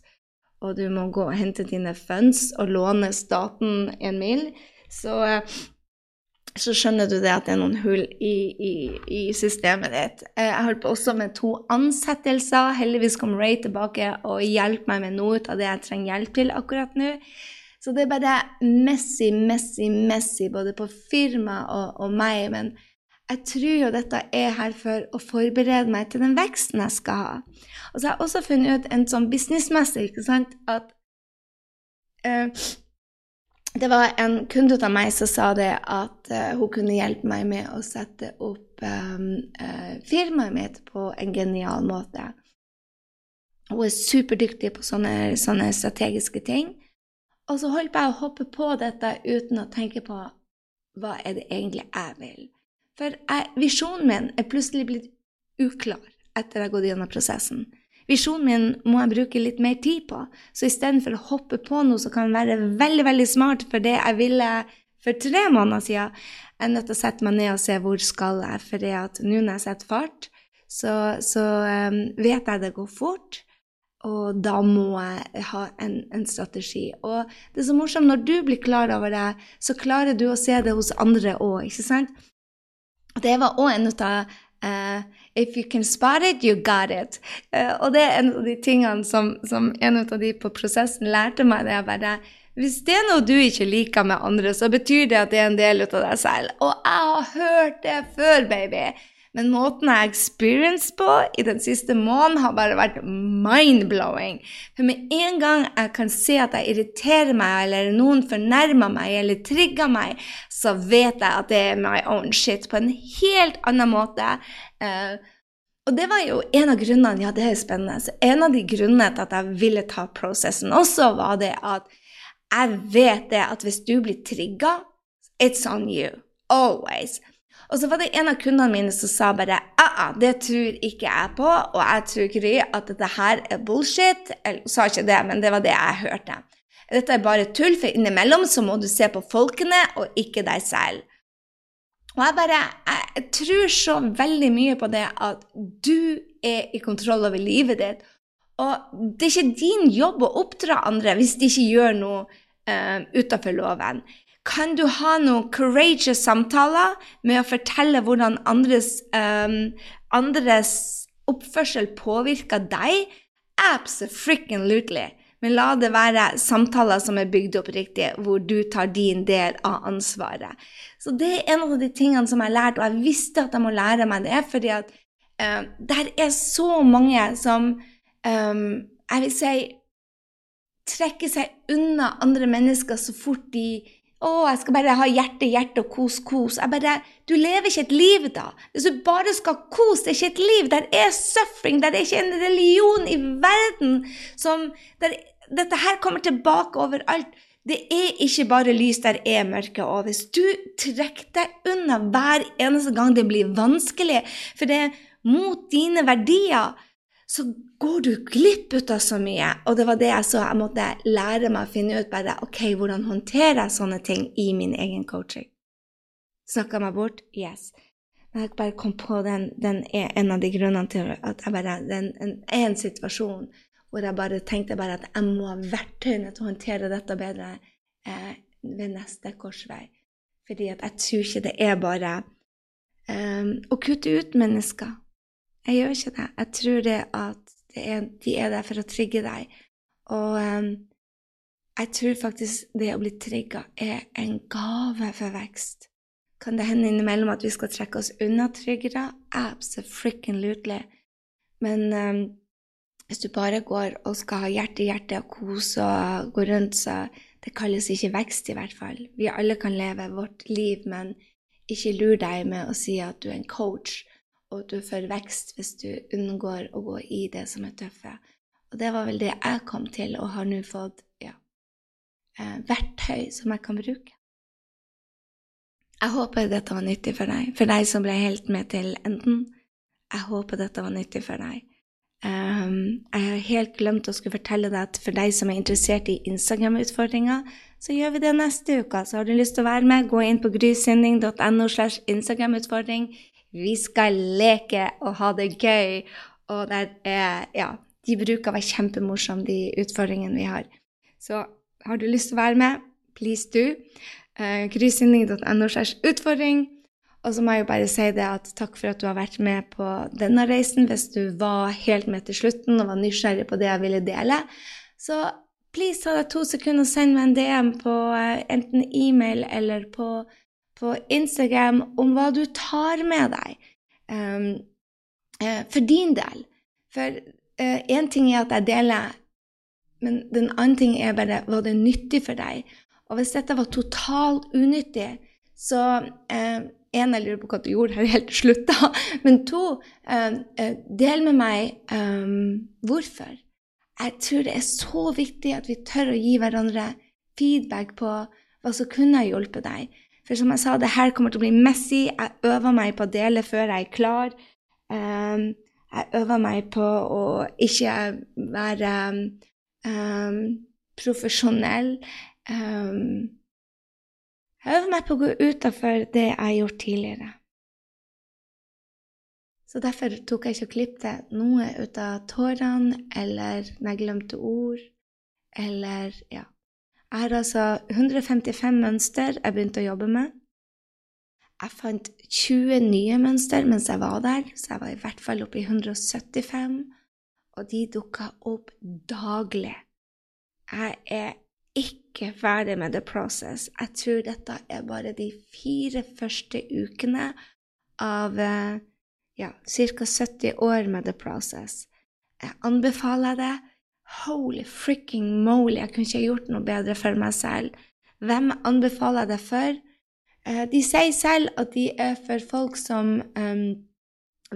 og du må gå og hente dine funds og låne staten en mil, så, så skjønner du det at det er noen hull i, i, i systemet ditt. Eh, jeg holdt på også med to ansettelser. Heldigvis kom Ray tilbake og hjelper meg med noe av det jeg trenger hjelp til akkurat nå. Så det er bare messy, messy, messy både på firma og, og meg. Men jeg tror jo dette er her for å forberede meg til den veksten jeg skal ha. Og så har jeg også funnet ut en sånn businessmessig ikke sant, at uh, det var en kunde av meg som sa det at uh, hun kunne hjelpe meg med å sette opp um, uh, firmaet mitt på en genial måte. Hun er superdyktig på sånne, sånne strategiske ting. Og så holdt jeg å hoppe på dette uten å tenke på hva er det egentlig jeg vil. For jeg, visjonen min er plutselig blitt uklar etter jeg har gått gjennom prosessen. Visjonen min må jeg bruke litt mer tid på, så istedenfor å hoppe på noe som kan være veldig veldig smart for det jeg ville for tre måneder siden, jeg er nødt til å sette meg ned og se hvor skal jeg, for nå når jeg setter fart, så, så um, vet jeg det går fort. Og da må jeg ha en, en, strategi. Og det er så morsomt, når du blir klar over det, så klarer du å se det hos andre òg, ikke sant? Det var òg en av uh, If you can spot it, you got it. Uh, og det er en av de tingene som, som en av de på prosessen lærte meg. det er bare hvis det er noe du ikke liker med andre, så betyr det at det er en del av deg selv. Og jeg har hørt det før, baby. Men måten jeg har experienced på i den siste måneden, har bare vært mind-blowing. For med en gang jeg kan se at jeg irriterer meg, eller noen fornærmer meg eller trigger meg, så vet jeg at det er my own shit på en helt annen måte. Uh, og det var jo en av grunnene Ja, det er spennende. Så en av de grunnene til at jeg ville ta prosessen også, var det at jeg vet det at hvis du blir trigga, it's on you. Always. Og så var det en av kundene mine som sa bare ah, det tror ikke jeg på, og jeg tror Gry at dette her er bullshit. Eller sa ikke det, men det var det jeg hørte. Dette er bare tull, for innimellom så må du se på folkene og ikke deg selv. Og jeg bare jeg tror så veldig mye på det at du er i kontroll over livet ditt. Og det er ikke din jobb å oppdra andre hvis de ikke gjør noe uh, utenfor loven. Kan du ha noen courageous samtaler med å fortelle hvordan andres, um, andres oppførsel påvirker deg? Absolutely. Men la det være samtaler som er bygd opp riktig, hvor du tar din del av ansvaret. Så det er en av de tingene som jeg har lært, og jeg visste at jeg må lære meg det, fordi at uh, der er så mange som um, jeg vil si trekker seg unna andre mennesker så fort de å, jeg skal bare ha hjerte, hjerte og kos, kos. Jeg bare, Du lever ikke et liv da. Hvis du bare skal kose, det er ikke et liv. Der er suffering. Der er ikke en religion i verden som der, Dette her kommer tilbake overalt. Det er ikke bare lys, der er mørke. Og hvis du trekker deg unna hver eneste gang det blir vanskelig, for det er mot dine verdier så går du glipp ut av så mye. Og det var det jeg så jeg måtte lære meg å finne ut bare, ok, hvordan håndterer jeg sånne ting i min egen coaching. Snakka meg bort? Yes. Men jeg bare kom på den, den er en av de grunnene til at jeg bare, den er en situasjon hvor jeg bare tenkte bare at jeg må ha verktøyene til å håndtere dette bedre eh, ved neste korsvei. Fordi at jeg tror ikke det er bare eh, å kutte ut mennesker. Jeg gjør ikke det. Jeg tror det at det er, de er der for å trigge deg. Og um, jeg tror faktisk det å bli trigga er en gave for vekst. Kan det hende innimellom at vi skal trekke oss unna triggere? Absolutely. Men um, hvis du bare går og skal ha hjerte i hjertet og kose og gå rundt, så Det kalles ikke vekst, i hvert fall. Vi alle kan leve vårt liv, men ikke lur deg med å si at du er en coach, og du får vekst hvis du unngår å gå i det som er tøffe. Og det var vel det jeg kom til, og har nå fått ja, eh, verktøy som jeg kan bruke. Jeg håper dette var nyttig for deg, for deg som ble helt med til enden. Jeg håper dette var nyttig for deg. Um, jeg har helt glemt å skulle fortelle deg at for deg som er interessert i Instagram-utfordringer, så gjør vi det neste uke. Så har du lyst til å være med, gå inn på grysynding.no slash Instagram-utfordring. Vi skal leke og ha det gøy. Og det er, ja, de bruker å være kjempemorsomme, de utfordringene vi har. Så har du lyst til å være med, please do. Uh, Kryssinning.no slags utfordring. Og så må jeg jo bare si det at takk for at du har vært med på denne reisen. Hvis du var helt med til slutten og var nysgjerrig på det jeg ville dele, så please ta deg to sekunder og send meg en DM på uh, enten e-mail eller på, på, Instagram om hva du tar med deg um, uh, for din del. For én uh, ting er at jeg deler, men den andre ting er bare var det nyttig for deg. Og hvis dette var totalt unyttig, så en, jeg lurer på hva du gjorde her helt til slutt, da. Men to, uh, uh, del med meg um, hvorfor. Jeg tror det er så viktig at vi tør å gi hverandre feedback på hva som kunne ha hjulpet deg. For som jeg sa, det her kommer til å bli messy. Jeg øver meg på å dele før jeg er klar. Um, jeg øver meg på å ikke være um, profesjonell. Um, jeg øver meg på å gå utafor det jeg har gjort tidligere. Så derfor tok jeg ikke og klippet noe ut av tårene eller når jeg glemte ord, eller ja. Jeg har altså 155 mønster jeg begynte å jobbe med. Jeg fant 20 nye mønster mens jeg var der, så jeg var i hvert fall oppe i 175, og de dukka opp daglig. Jeg er ikke ferdig med the process. Jeg tror dette er bare de fire første ukene av eh, ja, ca. 70 år med the process. Jeg anbefaler det. Holy fricking moly, jeg kunne ikke gjort noe bedre for meg selv. Hvem anbefaler det for? Eh, de sier selv at de er for folk som um,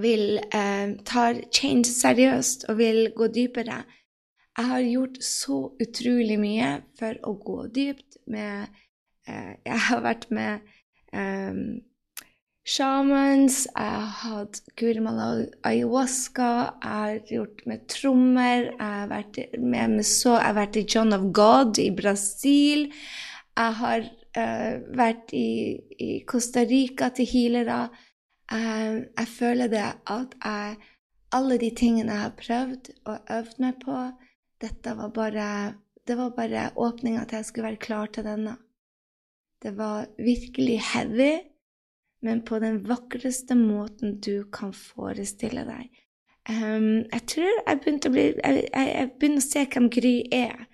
vil um, ta change seriøst og vil gå dypere. Jeg har gjort så utrolig mye for å gå dypt med uh, Jeg har vært med um, shamans, jeg har hatt Gurimala ayahuasca, jeg har gjort med trommer, jeg har vært med, med så, jeg har vært i John of God i Brasil. Jeg har uh, vært i, i, Costa Rica til healere. Uh, jeg føler det at jeg Alle de tingene jeg har prøvd og øvd meg på, dette var bare Det var bare åpninga til jeg skulle være klar til denne. Det var virkelig heavy, men på den vakreste måten du kan forestille deg. Um, jeg tror jeg begynte å bli jeg, jeg, jeg begynner å se hvem Gry er.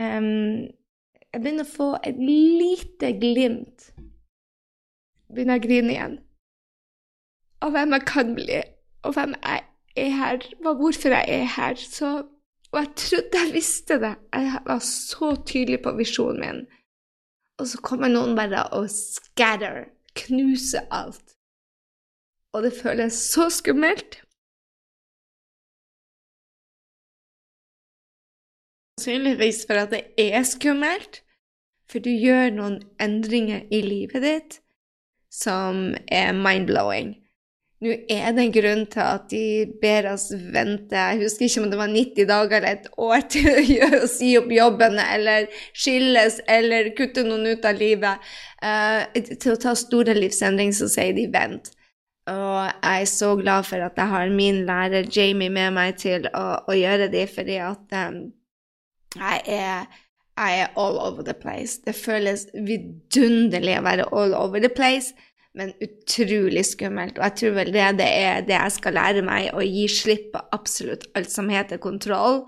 Um, jeg begynner å få et lite glimt. Begynner å grine igjen. Av hvem jeg kan bli, og hvem jeg er her, hvorfor jeg er her. Så og jeg trodde jeg visste det. Jeg var så tydelig på visjonen min. Og så kommer noen bare og scatter, knuser alt. Og det føles så skummelt. Sannsynligvis for at det er skummelt, for du gjør noen endringer i livet ditt som er mind-blowing. Nå er det en grunn til at de ber oss vente jeg husker ikke om det var 90 dager eller et år til å, si opp jobben eller skilles eller kutte noen ut av livet. Uh, til å ta store livsendringer så sier de vent. Og jeg er så glad for at jeg har min lærer Jamie med meg til å, å gjøre det, fordi at um, jeg, er, jeg er all over the place. Det føles vidunderlig å være all over the place men utrolig skummelt. Og jeg tror vel det, det er det jeg skal lære meg, å gi slipp på absolutt alt som heter kontroll.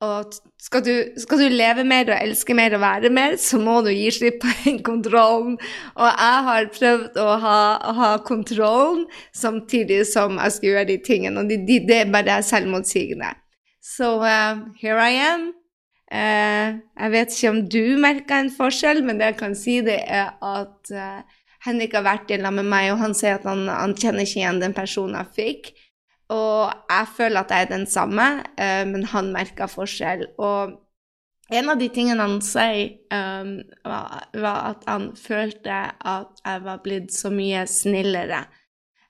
Og skal du, skal du, leve mer og elske mer og være mer, så må du gi slipp på den kontrollen. Og jeg har prøvd å ha, ha kontrollen samtidig som jeg skal gjøre de tingene. Og de, de, det er bare selvmotsigende. Så uh, here I am. Uh, jeg vet ikke om du merker en forskjell, men det jeg kan si, det er at eh, Henrik har vært i lag med meg, og han sier at han, han, kjenner ikke igjen den personen jeg fikk. Og jeg føler at jeg er den samme, uh, men han merker forskjell. Og en av de tingene han sier, um, var, var, at han følte at jeg var blitt så mye snillere.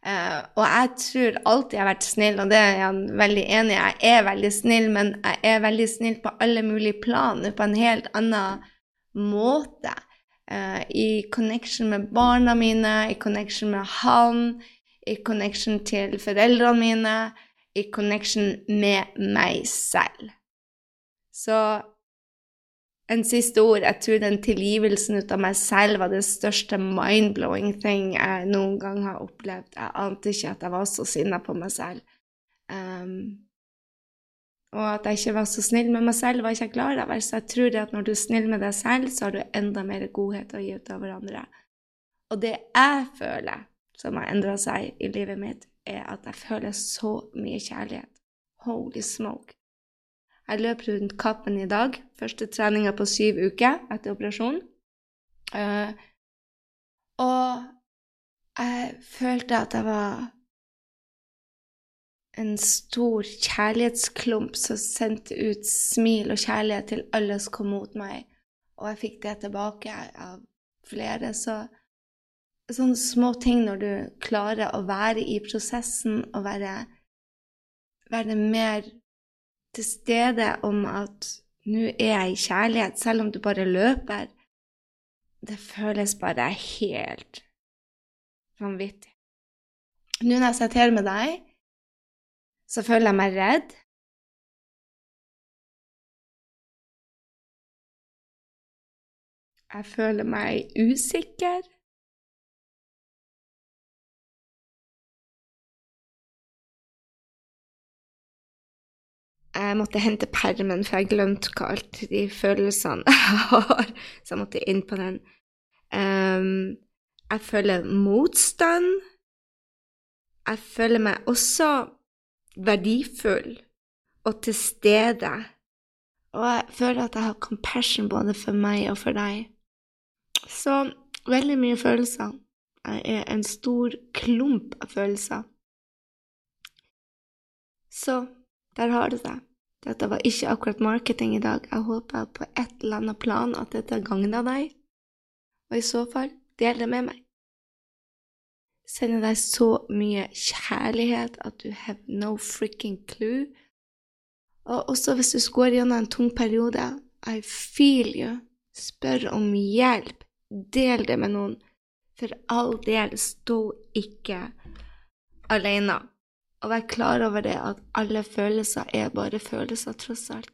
Uh, og jeg tror alltid jeg har vært snill, og det er han veldig enig i. Jeg er veldig snill, men jeg er veldig snill på alle mulige plan, på en helt annen måte. Uh, I connection med barna mine, i connection med han, i connection til foreldrene mine, i connection med meg selv. Så en siste ord Jeg tror den tilgivelsen ut av meg selv var det største mind-blowing thing jeg noen gang har opplevd. Jeg ante ikke at jeg var så sinna på meg selv. Um, og at jeg ikke var så snill med meg selv, var ikke jeg klar over. Så jeg tror at når du er snill med deg selv, så har du enda mer godhet å gi ut av hverandre. Og det jeg føler, som har endra seg i livet mitt, er at jeg føler så mye kjærlighet. Holy smoke. Jeg løp rundt Kappen i dag. Første treninga på syv uker etter operasjon. Uh, og jeg følte at jeg var en stor kjærlighetsklump som sendte ut smil og kjærlighet til alle som kom mot meg. Og jeg fikk det tilbake av flere. Så sånne små ting når du klarer å være i prosessen og være, være mer til stede om at nå er jeg i kjærlighet, selv om du bare løper. Det føles bare helt vanvittig. Nå når jeg sitter her med deg, så føler jeg meg redd. Jeg føler meg usikker. jeg måtte hente permen, for jeg glemte hva alt de følelsene jeg har. Så jeg måtte inn på den. Um, jeg føler motstand. Jeg føler meg også verdifull og til stede. Og jeg føler at jeg har compassion både for meg og for deg. Så veldig mye følelser. Jeg er en stor klump av følelser. Så der har du det. Dette var ikke akkurat marketing i dag. Jeg håper på et eller annet plan at dette gagna deg, og i så fall, del det med meg. Sender deg så mye kjærlighet at du have no freaking clue. Og også hvis du går gjennom en tung periode, I feel you. Spør om hjelp. Del det med noen. For all del, stå ikke alene og være klar over det at alle følelser er bare følelser, tross alt.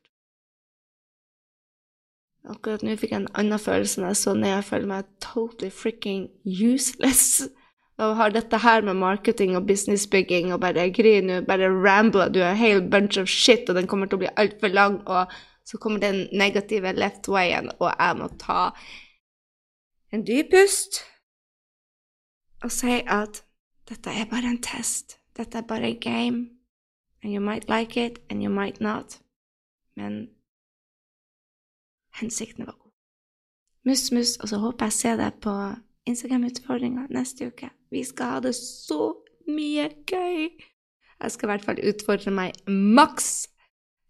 Akkurat nå fikk jeg en annen følelse når jeg så ned. Jeg føler meg totally freaking useless. Og har dette her med marketing og businessbygging og bare griner, nå bare rambler du er en hel bunch of shit, og den kommer til å bli altfor lang, og så kommer den negative left wayen, og jeg må ta en dyp pust og si at dette er bare en test. Dette er bare en game, and you might like it, and you might not. Men hensikten var god. Mus, mus, og så håper jeg å se deg på Instagram-utfordringa neste uke. Vi skal ha det så mye gøy! Jeg skal i hvert fall utfordre meg maks,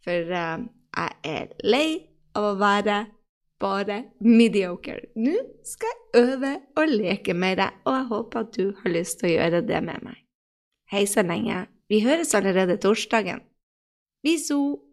for uh, jeg er lei av å være bare mediocre. Nå skal jeg øve og leke med deg, og jeg håper at du har lyst til å gjøre det med meg. Hei så lenge. Vi høres allerede torsdagen. Viso!